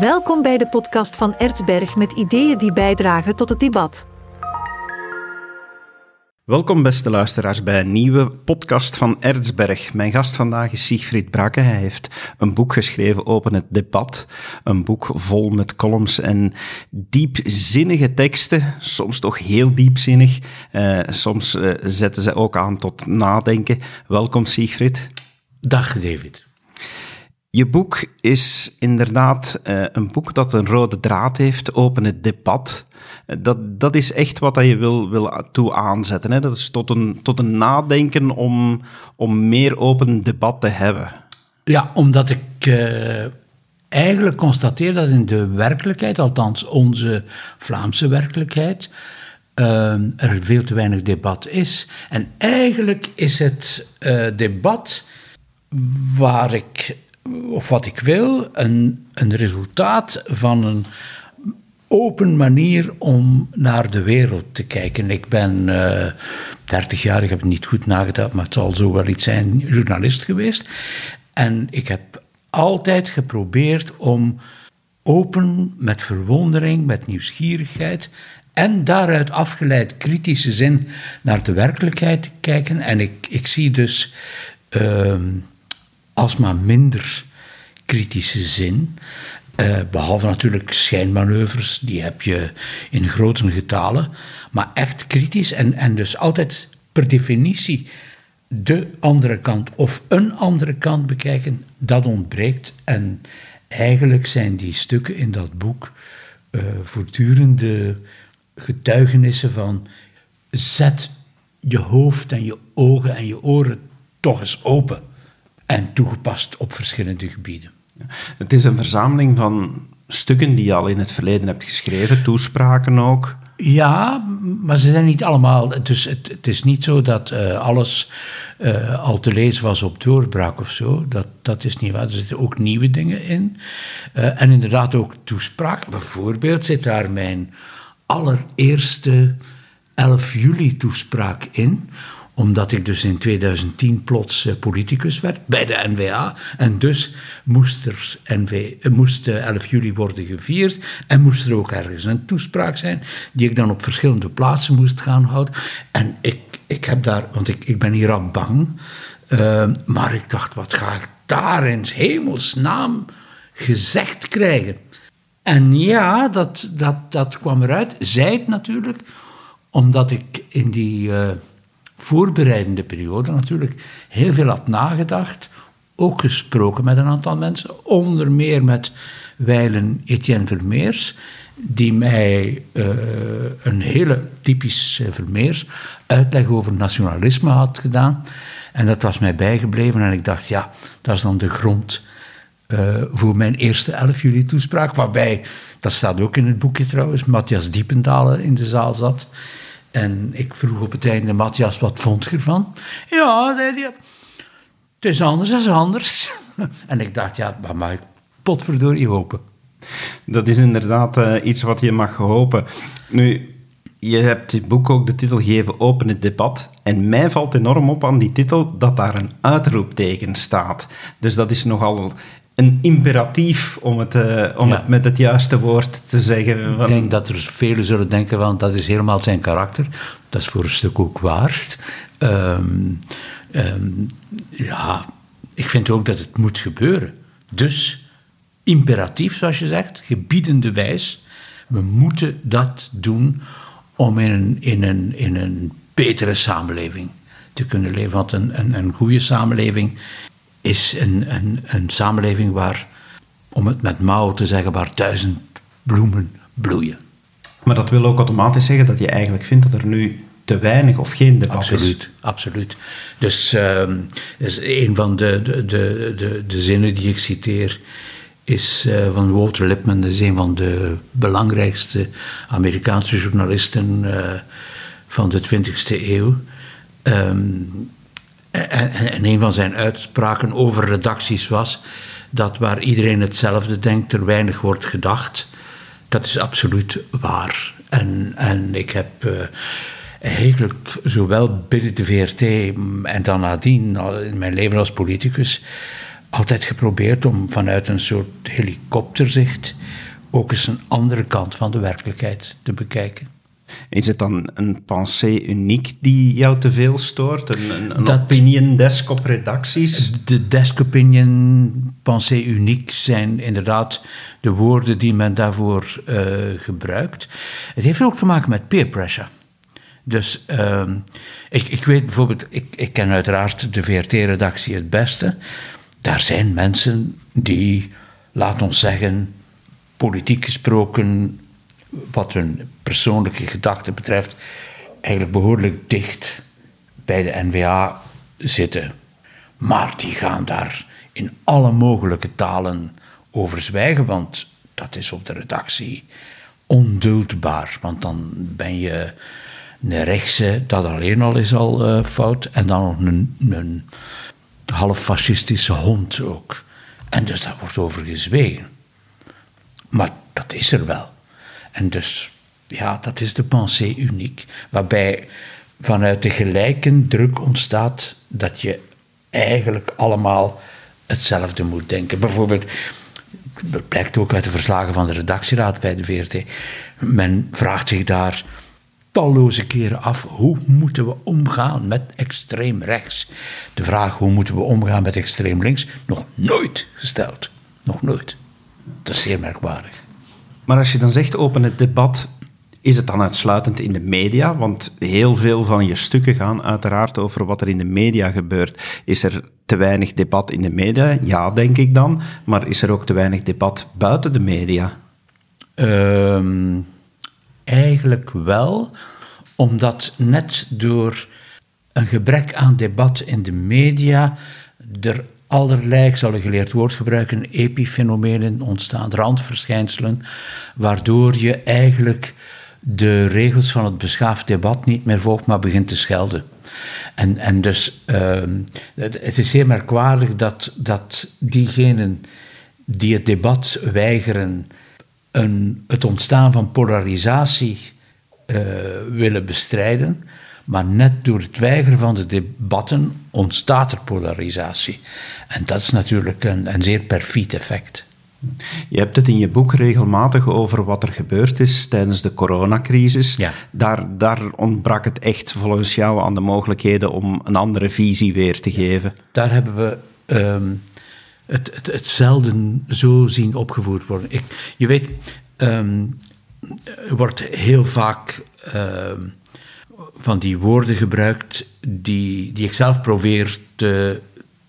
Welkom bij de podcast van Ertsberg met ideeën die bijdragen tot het debat. Welkom beste luisteraars bij een nieuwe podcast van Ertsberg. Mijn gast vandaag is Siegfried Brakke. Hij heeft een boek geschreven Open het Debat. Een boek vol met columns en diepzinnige teksten. Soms toch heel diepzinnig. Uh, soms uh, zetten ze ook aan tot nadenken. Welkom Siegfried. Dag David. Je boek is inderdaad uh, een boek dat een rode draad heeft, open het debat. Dat, dat is echt wat je wil, wil toe aanzetten. Hè? Dat is tot een, tot een nadenken om, om meer open debat te hebben. Ja, omdat ik uh, eigenlijk constateer dat in de werkelijkheid, althans onze Vlaamse werkelijkheid, er veel te weinig debat is. En eigenlijk is het debat waar ik of wat ik wil, een, een resultaat van een open manier om naar de wereld te kijken. Ik ben uh, eh, 30 jaar, ik heb het niet goed nagedacht, maar het zal zo wel iets zijn, journalist geweest. En ik heb altijd geprobeerd om open, met verwondering, met nieuwsgierigheid en daaruit afgeleid kritische zin naar de werkelijkheid te kijken. En ik, ik zie dus uh, alsmaar minder kritische zin. Uh, behalve natuurlijk schijnmanoeuvres, die heb je in grote getalen. Maar echt kritisch en, en dus altijd per definitie de andere kant of een andere kant bekijken, dat ontbreekt. En eigenlijk zijn die stukken in dat boek uh, voortdurende getuigenissen van zet je hoofd en je ogen en je oren toch eens open en toegepast op verschillende gebieden. Het is een verzameling van stukken die je al in het verleden hebt geschreven, toespraken ook. Ja, maar ze zijn niet allemaal. Dus het, het is niet zo dat uh, alles uh, al te lezen was op doorbraak of zo. Dat, dat is niet waar. Er zitten ook nieuwe dingen in. Uh, en inderdaad ook toespraak. Bijvoorbeeld zit daar mijn allereerste 11 juli toespraak in omdat ik dus in 2010 plots uh, politicus werd bij de NVA. En dus moest er NV, uh, moest 11 juli worden gevierd. En moest er ook ergens een toespraak zijn. Die ik dan op verschillende plaatsen moest gaan houden. En ik, ik heb daar, want ik, ik ben hier al bang. Uh, maar ik dacht, wat ga ik daar in hemelsnaam gezegd krijgen? En ja, dat, dat, dat kwam eruit. Zij het natuurlijk, omdat ik in die voorbereidende periode natuurlijk heel veel had nagedacht. Ook gesproken met een aantal mensen, onder meer met wijlen Etienne Vermeers, die mij uh, een hele typisch uh, Vermeers uitleg over nationalisme had gedaan. En dat was mij bijgebleven en ik dacht, ja, dat is dan de grond uh, voor mijn eerste 11 juli toespraak, waarbij, dat staat ook in het boekje trouwens, Matthias Diependalen in de zaal zat. En ik vroeg op het einde, Matthias, wat vond je ervan? Ja, zei hij, het is anders dan anders. en ik dacht, ja, maar mag ik potverdorie hopen. Dat is inderdaad uh, iets wat je mag hopen. Nu, je hebt dit boek ook de titel gegeven Open het debat. En mij valt enorm op aan die titel dat daar een uitroepteken staat. Dus dat is nogal een imperatief, om, het, uh, om het met het juiste woord te zeggen. Van... Ik denk dat er velen zullen denken, want dat is helemaal zijn karakter. Dat is voor een stuk ook waar. Um, um, ja, ik vind ook dat het moet gebeuren. Dus imperatief, zoals je zegt, gebiedende wijs. We moeten dat doen om in een, in een, in een betere samenleving te kunnen leven. Want een, een, een goede samenleving is een, een, een samenleving waar, om het met Mao te zeggen, waar duizend bloemen bloeien. Maar dat wil ook automatisch zeggen dat je eigenlijk vindt dat er nu te weinig of geen debat absoluut, is. Absoluut. Dus, uh, dus een van de, de, de, de, de zinnen die ik citeer is uh, van Walter Lippmann. Dat is een van de belangrijkste Amerikaanse journalisten uh, van de 20e eeuw. Um, en, en, een van zijn uitspraken over redacties was dat waar iedereen hetzelfde denkt, er weinig wordt gedacht. Dat is absoluut waar. En, en ik heb uh, eigenlijk zowel binnen de VRT en dan nadien, in mijn leven als politicus, altijd geprobeerd om vanuit een soort helikopterzicht ook eens een andere kant van de werkelijkheid te bekijken. Is het dan een pensée uniek die jou te veel stoort? Een, een, een Dat- opinion desk op redacties? De desk opinion, pensée uniek zijn inderdaad de woorden die men daarvoor eh, gebruikt. Het heeft ook te maken met peer pressure. Dus ehm, ik, ik weet bijvoorbeeld, ik, ik ken uiteraard de VRT-redactie het beste. Daar zijn mensen die, laat ons zeggen, politiek gesproken, wat hun persoonlijke gedachten betreft, eigenlijk behoorlijk dicht bij de NVA zitten. Maar die gaan daar in alle mogelijke talen over zwijgen, want dat is op de redactie onduldbaar. Want dan ben je een rechtse, dat alleen al is al eh, fout, en dan nog een, een half fascistische hond ook. En dus daar wordt over gezwegen. Maar dat is er wel. En dus, ja, dat is de pensée uniek. Waarbij vanuit de gelijke druk ontstaat dat je eigenlijk allemaal hetzelfde moet denken. Bijvoorbeeld, dat blijkt ook uit de verslagen van de redactieraad bij de VRT. Men vraagt zich daar talloze keren af hoe moeten we omgaan met extreem rechts. De vraag hoe moeten we omgaan met extreem links nog nooit gesteld. Nog nooit. Dat is zeer merkwaardig. Maar als je dan zegt open het debat, is het dan uitsluitend in de media? Want heel veel van je stukken gaan uiteraard over wat er in de media gebeurt. Is er te weinig debat in de media? Ja, denk ik dan. Maar is er ook te weinig debat buiten de media? Ehm, eigenlijk wel, omdat net door een gebrek aan debat in de media er allerlei, zal een geleerd woord gebruiken, epifenomenen ontstaan, randverschijnselen, waardoor je eigenlijk de regels van het beschaafd debat niet meer volgt, maar begint te schelden. En, en dus het, het is zeer merkwaardig dat, dat diegenen die het debat weigeren, een, het ontstaan van polarisatie eh, willen bestrijden. Maar net door het weigeren van de debatten ontstaat er polarisatie. En dat is natuurlijk een, een zeer perfiet effect. Je hebt het in je boek regelmatig over wat er gebeurd is tijdens de coronacrisis. Ja. Daar, daar ontbrak het echt volgens jou aan de mogelijkheden om een andere visie weer te geven. Daar hebben we het, het, het zelden zo zien opgevoerd worden. Ik, je weet, ehm, er wordt heel vaak ehm, van die woorden gebruikt die, die ik zelf probeer te,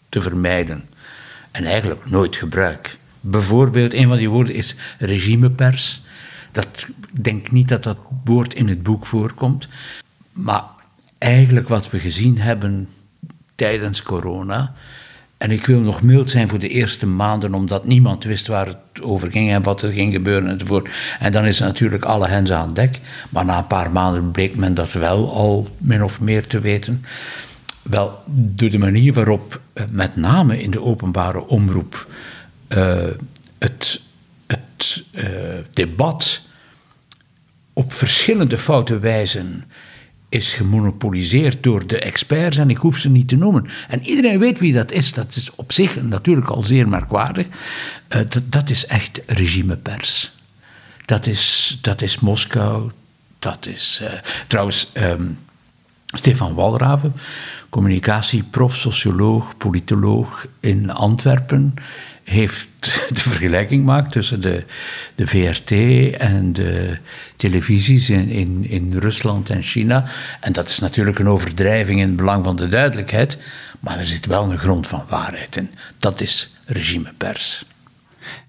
te vermijden. En eigenlijk nooit gebruik. Bijvoorbeeld, een van die woorden is regimepers. Dat, ik denk niet dat dat woord in het boek voorkomt. Maar eigenlijk wat we gezien hebben tijdens corona. En ik wil nog mild zijn voor de eerste maanden, omdat niemand wist waar het over ging en wat er ging gebeuren enzovoort. En dan is natuurlijk alle hens aan dek. Maar na een paar maanden bleek men dat wel al min of meer te weten. Wel, door de manier waarop, eh, met name in de openbare omroep, uh, het, het uh, debat op verschillende foute wijzen is gemonopoliseerd door de experts en ik hoef ze niet te noemen. En iedereen weet wie dat is. Dat is op zich natuurlijk al zeer merkwaardig. Uh, dat, is echt regimepers. Dat is, dat is Moskou. Dat is uh, trouwens um, Stefan Walraven, communicatieprof, socioloog, politoloog in Antwerpen heeft de vergelijking gemaakt tussen de, de VRT en de televisies in, in, in Rusland en China. En dat is natuurlijk een overdrijving in het belang van de duidelijkheid, maar er zit wel een grond van waarheid in. Dat is regimepers.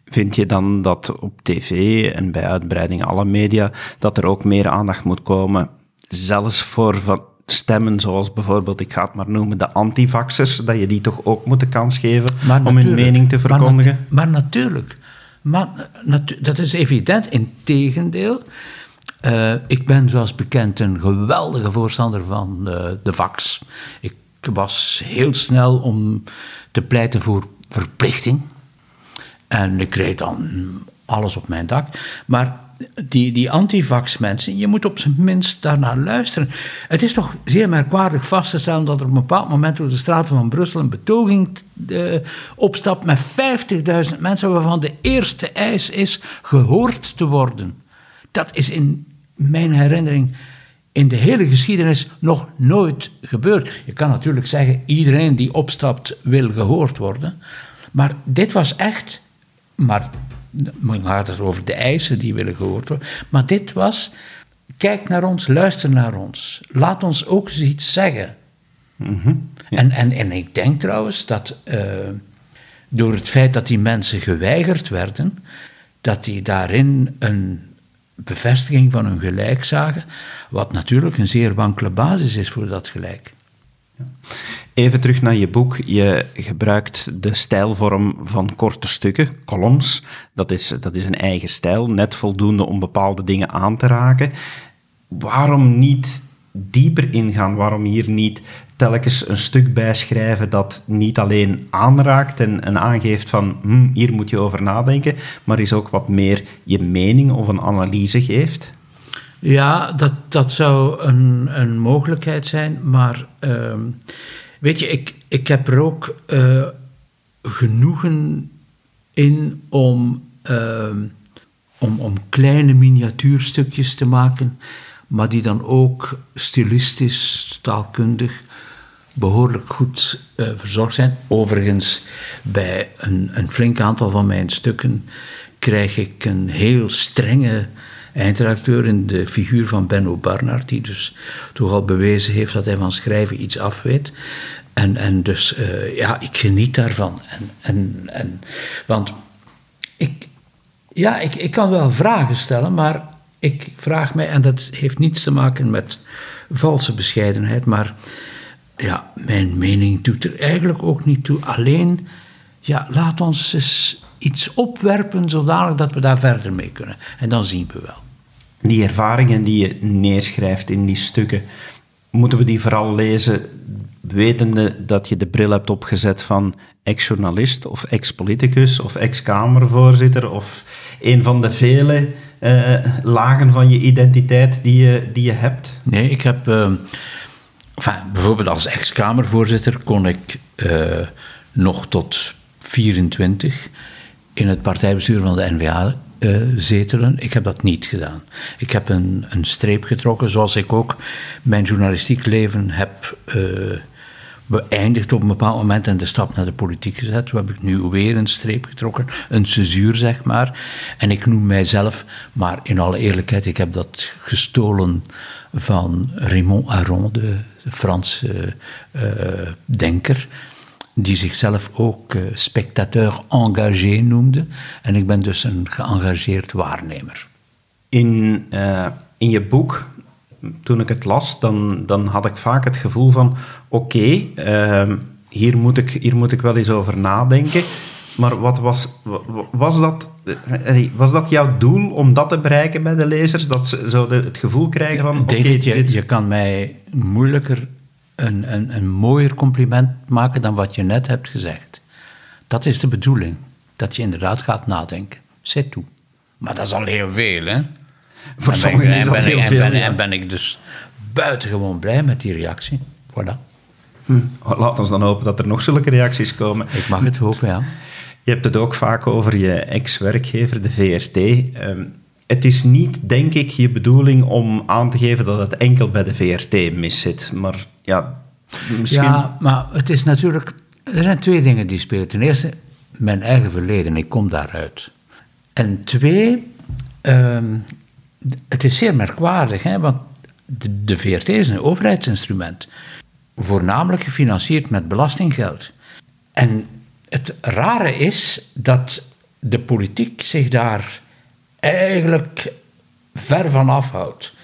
Vind je dan dat op tv en bij uitbreiding alle media, dat er ook meer aandacht moet komen, zelfs voor van stemmen, zoals bijvoorbeeld, ik ga het maar noemen, de antivaxers, dat je die toch ook moet de kans geven maar om hun mening te verkondigen? Maar, maar natuurlijk. Maar natu dat is evident. Integendeel, uh, ik ben zoals bekend een geweldige voorstander van uh, de vax. Ik was heel snel om te pleiten voor verplichting. En ik kreeg dan alles op mijn dak. Maar die, die antivax mensen, je moet op zijn minst daarnaar luisteren. Het is toch zeer merkwaardig vast te stellen dat er op een bepaald moment door de straten van Brussel een betoging uh, opstapt met 50.000 mensen, waarvan de eerste eis is gehoord te worden. Dat is in mijn herinnering in de hele geschiedenis nog nooit gebeurd. Je kan natuurlijk zeggen, iedereen die opstapt wil gehoord worden. Maar dit was echt, maar men gaat het over de eisen die willen gehoord worden. Maar dit was, kijk naar ons, luister naar ons. Laat ons ook eens iets zeggen. Mhm, en, en, en ik denk trouwens dat uh, door het feit dat die mensen geweigerd werden, dat die daarin een bevestiging van hun gelijk zagen, wat natuurlijk een zeer wankele basis is voor dat gelijk. Even terug naar je boek. Je gebruikt de stijlvorm van korte stukken, columns. Dat is, dat is een eigen stijl, net voldoende om bepaalde dingen aan te raken. Waarom niet dieper ingaan? Waarom hier niet telkens een stuk bijschrijven dat niet alleen aanraakt en, aangeeft van hm, hier moet je over nadenken, maar is ook wat meer je mening of een analyse geeft? Ja, dat, dat zou een, een mogelijkheid zijn, maar ehm, weet je, ik, ik heb er ook uh, genoegen in om, uh, om, om kleine miniatuurstukjes te maken, maar die dan ook stilistisch, taalkundig behoorlijk goed uh, verzorgd zijn. Overigens, bij een, een flink aantal van mijn stukken krijg ik een heel strenge eindredacteur in de figuur van Benno Barnard, die dus toch al bewezen heeft dat hij van schrijven iets af weet. En, en dus, uh, ja, ik geniet daarvan. En, en, en, want ik, ja, ik, ik kan wel vragen stellen, maar ik vraag mij, en dat heeft niets te maken met valse bescheidenheid, maar ja, mijn mening doet er eigenlijk ook niet toe. Alleen, ja, laat ons eens iets opwerpen zodanig dat we daar verder mee kunnen. En dan zien we wel. Die ervaringen die je neerschrijft in die stukken, moeten we die vooral lezen wetende dat je de bril hebt opgezet van ex-journalist of ex-politicus of ex-kamervoorzitter of een van de vele uh, lagen van je identiteit die je, die je hebt? Nee, ik heb... Uh, enfin, bijvoorbeeld als ex-kamervoorzitter kon ik uh, nog tot 24 in het partijbestuur van de NVA uh, zetelen. Ik heb dat niet gedaan. Ik heb een, een streep getrokken, zoals ik ook mijn journalistiek leven heb uh, beëindigd op een bepaald moment en de stap naar de politiek gezet. Zo heb ik nu weer een streep getrokken, een cesuur zeg maar. En ik noem mijzelf, maar in alle eerlijkheid, ik heb dat gestolen van Raymond Aron, de Franse uh, denker die zichzelf ook uh, spectateur engagé noemde. En ik ben dus een geëngageerd waarnemer. In, uh, in je boek, toen ik het las, dan, dan had ik vaak het gevoel van... Oké, okay, uh, hier, moet ik, hier moet ik wel eens over nadenken. Maar wat was, was, dat, eh, was dat jouw doel om dat te bereiken bij de lezers? Dat ze zo het gevoel krijgen van... David, okay, je, dit... je kan mij moeilijker een, een, een mooier compliment maken dan wat je net hebt gezegd. Dat is de bedoeling. Dat je inderdaad gaat nadenken. Zet toe. Maar dat is al heel veel, hè? Voor en sommigen is dat ben, heel en veel. Ben, En ben ik dus buitengewoon blij met die reactie. Voilà. Hm. Laat ons dan hopen dat er nog zulke reacties komen. Ik mag het hopen, ja. Je hebt het ook vaak over je ex-werkgever, de VRT. Um, ehm, het is niet, denk ik, je bedoeling om aan te geven dat het enkel bij de VRT mis zit. Maar ja, misschien... Ja, maar het is natuurlijk... Er zijn twee dingen die spelen. Ten eerste, mijn eigen verleden. Ik kom daaruit. En twee, um, het is zeer merkwaardig, hè, want de, de VRT is een overheidsinstrument. Voornamelijk gefinancierd met belastinggeld. En het rare is dat de politiek zich daar eigenlijk ver van afhoudt.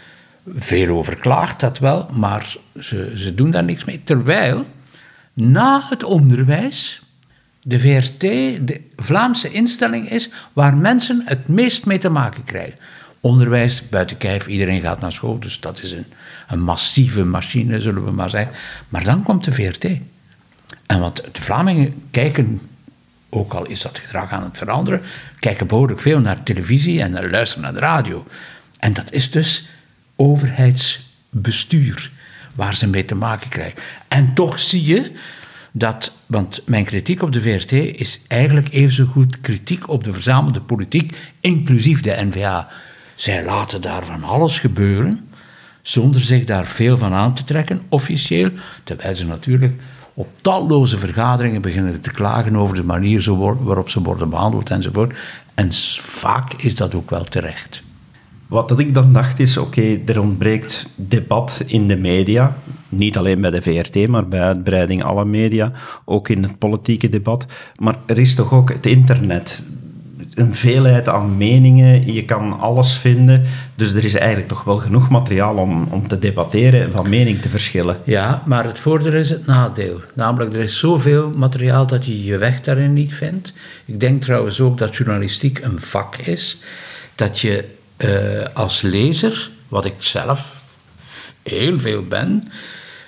Veel over klaagt dat wel, maar ze, ze doen daar niks mee. Terwijl na het onderwijs de VRT de Vlaamse instelling is waar mensen het meest mee te maken krijgen. Onderwijs, buiten kijf, iedereen gaat naar school, dus dat is een, een massieve machine, zullen we maar zeggen. Maar dan komt de VRT. En want de Vlamingen kijken ook al is dat gedrag aan het veranderen, kijken behoorlijk veel naar televisie en luisteren naar de radio. En dat is dus overheidsbestuur waar ze mee te maken krijgen. En toch zie je dat, want mijn kritiek op de VRT is eigenlijk even zo goed kritiek op de verzamelde politiek, inclusief de NVA. Zij laten daar van alles gebeuren, zonder zich daar veel van aan te trekken, officieel, terwijl ze natuurlijk op talloze vergaderingen beginnen te klagen over de manier waarop ze worden behandeld enzovoort. En vaak is dat ook wel terecht. Wat ik dan dacht is, oké, er ontbreekt debat in de media. Niet alleen bij de VRT, maar bij uitbreiding alle media. Ook in het politieke debat. Maar er is toch ook het internet. Een veelheid aan meningen, je kan alles vinden. Dus er is eigenlijk toch wel genoeg materiaal om, om te debatteren en van mening te verschillen. Ja, maar het voordeel is het nadeel. Namelijk, er is zoveel materiaal dat je je weg daarin niet vindt. Ik denk trouwens ook dat journalistiek een vak is. Dat je uh, als lezer, wat ik zelf heel veel ben,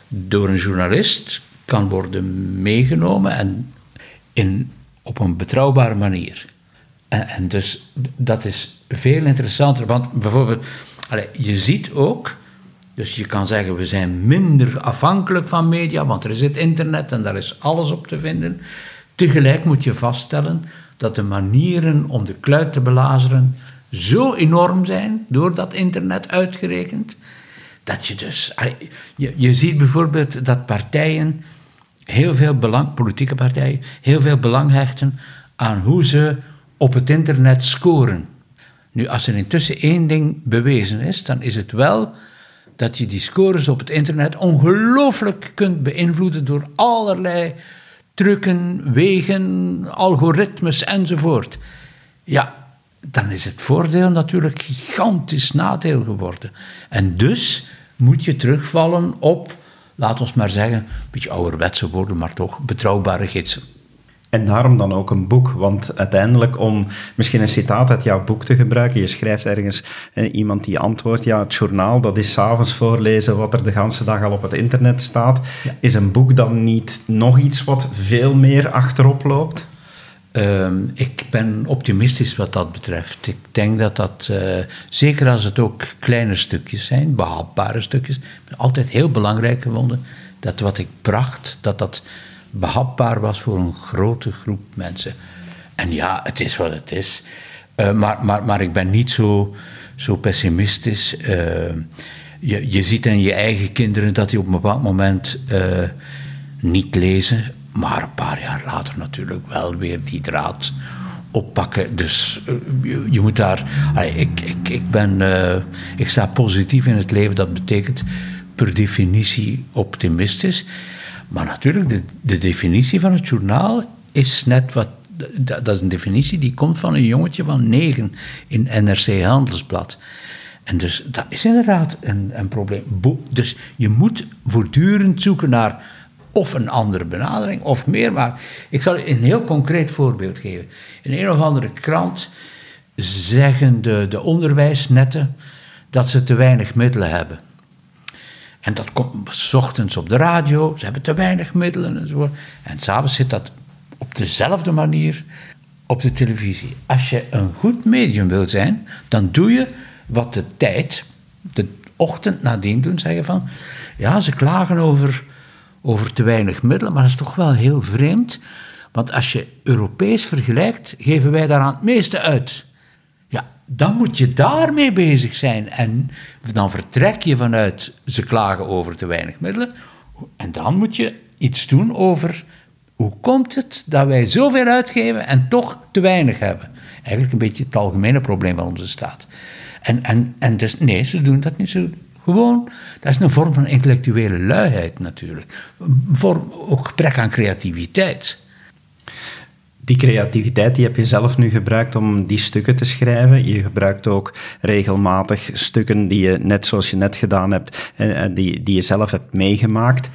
door een journalist kan worden meegenomen en in, op een betrouwbare manier. En, en dus dat is veel interessanter, want bijvoorbeeld, allez, je ziet ook, dus je kan zeggen we zijn minder afhankelijk van media, want er is het internet en daar is alles op te vinden. Tegelijk moet je vaststellen dat de manieren om de kluit te belazeren zo enorm zijn, door dat internet uitgerekend, dat je dus... Je, je ziet bijvoorbeeld dat partijen, heel veel belang, politieke partijen, heel veel belang hechten aan hoe ze op het internet scoren. Nu, als er intussen één ding bewezen is, dan is het wel dat je die scores op het internet ongelooflijk kunt beïnvloeden door allerlei trucken, wegen, algoritmes enzovoort. Ja, dan is het voordeel natuurlijk gigantisch nadeel geworden. En dus moet je terugvallen op, laat ons maar zeggen, een beetje ouderwetse woorden, maar toch betrouwbare gidsen. En daarom dan ook een boek, want uiteindelijk om misschien een citaat uit jouw boek te gebruiken, je schrijft ergens eh, iemand die antwoordt, ja, het journaal, dat is s'avonds voorlezen wat er de hele dag al op het internet staat. Is een boek dan niet nog iets wat veel meer achterop loopt? Ehm, ik ben optimistisch wat dat betreft. Ik denk dat dat, uh, zeker als het ook kleine stukjes zijn, behapbare stukjes, altijd heel belangrijk gevonden dat wat ik bracht, dat dat behapbaar was voor een grote groep mensen. En ja, het is wat het is. Uh, maar, maar, maar ik ben niet zo, zo pessimistisch. Uh, je, je ziet aan je eigen kinderen dat die op een bepaald moment niet lezen maar een paar jaar later natuurlijk wel weer die draad oppakken. Dus eh, je, je, moet daar. ik, ik, ik, ben, ik sta positief in het leven. Dat betekent per definitie optimistisch. Maar natuurlijk, de, de definitie van het journaal is net wat. Dat, is een definitie die komt van een jongetje van negen in NRC Handelsblad. En dus dat is inderdaad een, een probleem. Dus je moet voortdurend zoeken naar of een andere benadering, of meer. Maar ik zal een heel concreet voorbeeld geven. In een of andere krant zeggen de, de onderwijsnetten dat ze te weinig middelen hebben. En dat komt s ochtends op de radio, ze hebben te weinig middelen enzovoort. En s'avonds zit dat op dezelfde manier op de televisie. Als je een goed medium wil zijn, dan doe je wat de tijd, de ochtend nadien doen, zeggen van... Ja, ze klagen over over te weinig middelen, maar dat is toch wel heel vreemd. Want als je Europees vergelijkt, geven wij daar aan het meeste uit. Ja, dan moet je daarmee bezig zijn. En dan vertrek je vanuit ze klagen over te weinig middelen. En dan moet je iets doen over hoe komt het dat wij zoveel uitgeven en toch te weinig hebben. Eigenlijk een beetje het algemene probleem van onze staat. En, en, en dus nee, ze doen dat niet zo gewoon, dat is een vorm van intellectuele luiheid natuurlijk. Vorm, ook gebrek aan creativiteit. Die creativiteit die heb je zelf nu gebruikt om die stukken te schrijven. Je gebruikt ook regelmatig stukken die je, net zoals je net gedaan hebt, eh, eh, die, die je zelf hebt meegemaakt.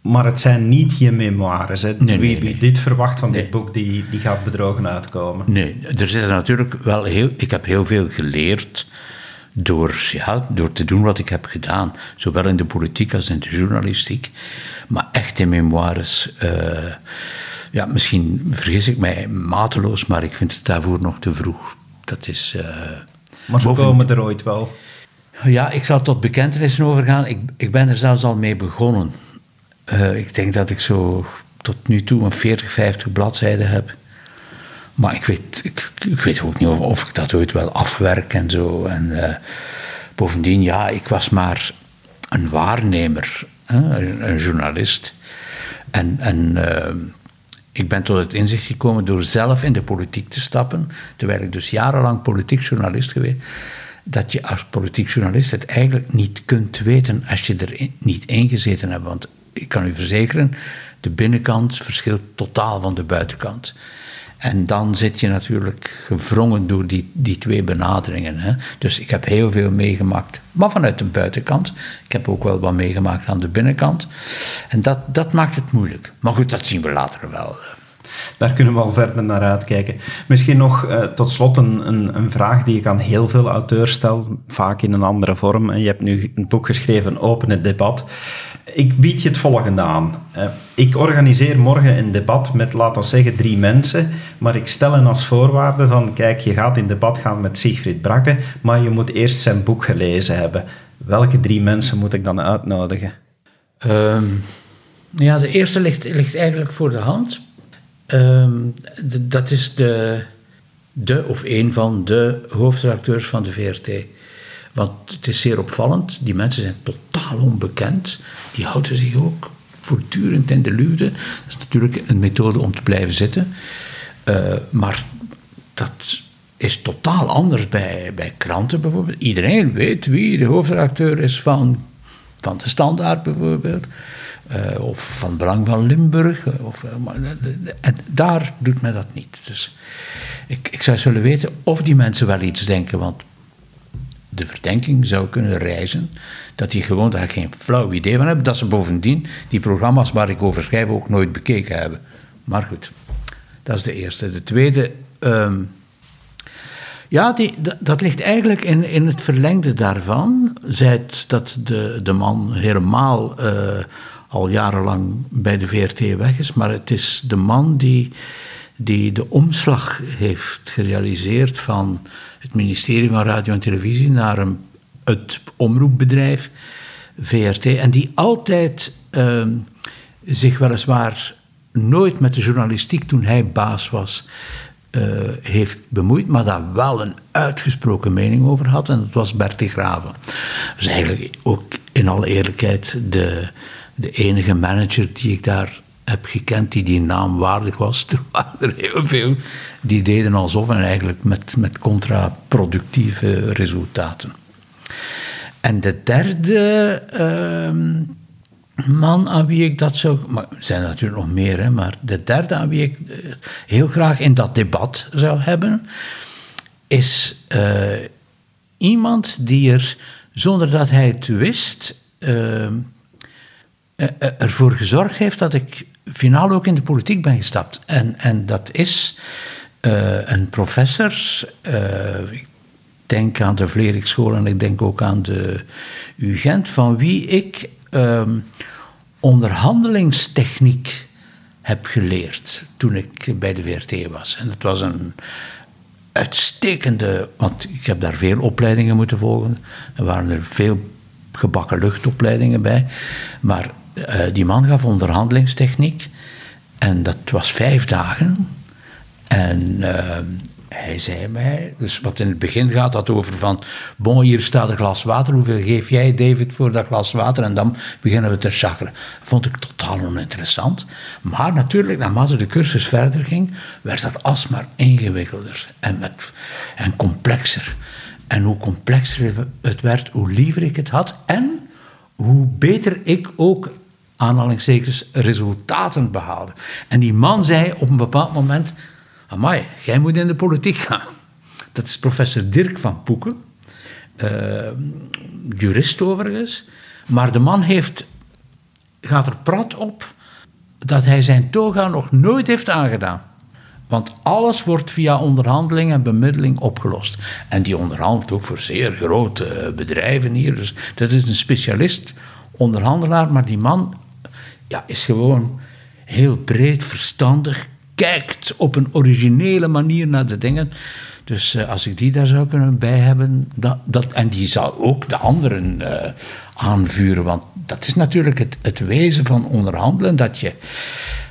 Maar het zijn niet je memoires. Hè? Nee, wie, wie dit verwacht van dit boek, die, die gaat bedrogen uitkomen. Nee, er zitten natuurlijk wel heel... Ik heb heel veel geleerd door, ja, door te doen wat ik heb gedaan, zowel in de politiek als in de journalistiek. Maar echte memoires, uh, Ja, misschien vergis ik mij mateloos, maar ik vind het daarvoor nog te vroeg. Dat is... Uh, maar ze komen er ooit wel. Ja, ik zal tot bekentenissen overgaan. Ik, ik ben er zelfs al mee begonnen. Uh, ik denk dat ik zo tot nu toe een 40, 50 bladzijden heb. Maar ik weet, ik, ik weet ook niet of, of, ik dat ooit wel afwerk en zo. En uh, bovendien, ja, ik was maar een waarnemer, hè, een, een, journalist. En, en uh, ik ben tot het inzicht gekomen door zelf in de politiek te stappen, terwijl ik dus jarenlang politiek journalist geweest, dat je als politiek journalist het eigenlijk niet kunt weten als je er niet ingezeten hebt. Want ik kan u verzekeren, de binnenkant verschilt totaal van de buitenkant. En dan zit je natuurlijk gevrongen door die, die twee benaderingen. Hè. Dus ik heb heel veel meegemaakt, maar vanuit de buitenkant. Ik heb ook wel wat meegemaakt aan de binnenkant. En dat, dat maakt het moeilijk. Maar goed, dat zien we later wel. Daar kunnen we al verder naar uitkijken. Misschien nog uh, tot slot een, een, een, vraag die ik aan heel veel auteurs stel, vaak in een andere vorm. Je hebt nu een boek geschreven, Open het debat. Ik bied je het volgende aan. Uh, ik organiseer morgen een debat met, laten we zeggen, drie mensen, maar ik stel hen als voorwaarde van, kijk, je gaat in debat gaan met Siegfried Brakke, maar je moet eerst zijn boek gelezen hebben. Welke drie mensen moet ik dan uitnodigen? Um, ja, de eerste ligt, ligt eigenlijk voor de hand. Um, dat is de, de of een van de hoofdredacteurs van de VRT. Want het is zeer opvallend, die mensen zijn totaal onbekend. Die houden zich ook voortdurend in de luwte. Dat is natuurlijk een methode om te blijven zitten. Uh, maar dat is totaal anders bij, bij kranten bijvoorbeeld. Iedereen weet wie de hoofdredacteur is van, van de Standaard bijvoorbeeld. Uh, of van Belang van Limburg. Of, en daar doet men dat niet. Dus ik, ik zou willen weten of die mensen wel iets denken. Want de verdenking zou kunnen reizen dat die gewoon daar geen flauw idee van hebben. Dat ze bovendien die programma's waar ik over schrijf ook nooit bekeken hebben. Maar goed, dat is de eerste. De tweede. Um, ja, die, dat, ligt eigenlijk in, in het verlengde daarvan. Zijt dat de, de man helemaal uh, al jarenlang bij de VRT weg is, maar het is de man die, die de omslag heeft gerealiseerd van het ministerie van Radio en Televisie naar een, het omroepbedrijf VRT. En die altijd uh, zich weliswaar nooit met de journalistiek toen hij baas was. Uh, heeft bemoeid, maar daar wel een uitgesproken mening over had. En dat was Bertie Graven. Dus eigenlijk ook in alle eerlijkheid de, de enige manager die ik daar heb gekend die die naam waardig was. Er waren er heel veel die deden alsof en eigenlijk met, met contraproductieve resultaten. En de derde uh, man aan wie ik dat zou. Maar er zijn natuurlijk nog meer, hè, maar de derde aan wie ik eh, heel graag in dat debat zou hebben, is uh, iemand die er, zonder dat hij het wist, uh, ervoor gezorgd heeft dat ik finaal ook in de politiek ben gestapt. En, en dat is uh, een professor. Uh, ik denk aan de Vlerikschool en ik denk ook aan de UGent, van wie ik um, onderhandelingstechniek heb geleerd toen ik bij de VRT was. En het was een uitstekende, want ik heb daar veel opleidingen moeten volgen. Er waren er veel gebakken luchtopleidingen bij. Maar uh, die man gaf onderhandelingstechniek. En dat was vijf dagen. En uh, hij zei mij, dus wat in het begin gaat dat over van, bon, hier staat een glas water, hoeveel geef jij David voor dat glas water? En dan beginnen we te chakeren. Vond ik totaal oninteressant. Maar natuurlijk, naarmate de cursus verder ging, werd dat alsmaar ingewikkelder en, met, en complexer. En hoe complexer het werd, hoe liever ik het had. En hoe beter ik ook aanhalingstekens resultaten behaalde. En die man zei op een bepaald moment: Amai, jij moet in de politiek gaan. Dat is professor Dirk van Poeken, uh, jurist overigens. Maar de man heeft, gaat er prat op dat hij zijn toga nog nooit heeft aangedaan. Want alles wordt via onderhandeling en bemiddeling opgelost. En die onderhandelt ook voor zeer grote bedrijven hier. Dus dat is een specialist onderhandelaar, maar die man ja, is gewoon heel breed, verstandig, kijkt op een originele manier naar de dingen. Dus eh, als ik die daar zou kunnen bij hebben, dat, dat, en die zou ook de anderen uh, aanvuren. Want dat is natuurlijk het, het wezen van onderhandelen, dat je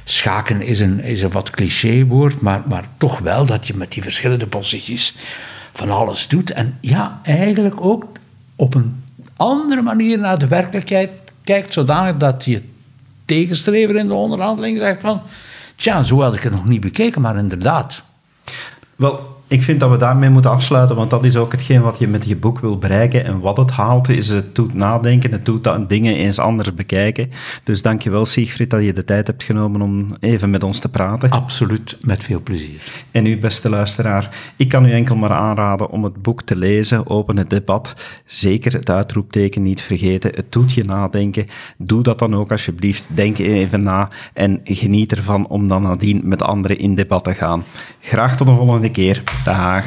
schaken is een, is een wat clichéwoord, maar, maar toch wel dat je met die verschillende posities van alles doet. En ja, eigenlijk ook op een andere manier naar de werkelijkheid kijkt, zodanig dat je tegenstrever in de onderhandeling zegt van, tja, zo had ik het nog niet bekeken, maar inderdaad. Wel, ik vind dat we daarmee moeten afsluiten, want dat is ook hetgeen wat je met je boek wil bereiken. En wat het haalt, is het doet nadenken, het doet dingen eens anders bekijken. Dus dankjewel Siegfried dat je de tijd hebt genomen om even met ons te praten. Absoluut, met veel plezier. En u, beste luisteraar, ik kan u enkel maar aanraden om het boek te lezen, open het debat. Zeker het uitroepteken niet vergeten, het doet je nadenken. Doe dat dan ook alsjeblieft, denk even na en geniet ervan om dan nadien met anderen in debat te gaan. Graag tot de volgende keer. Dag.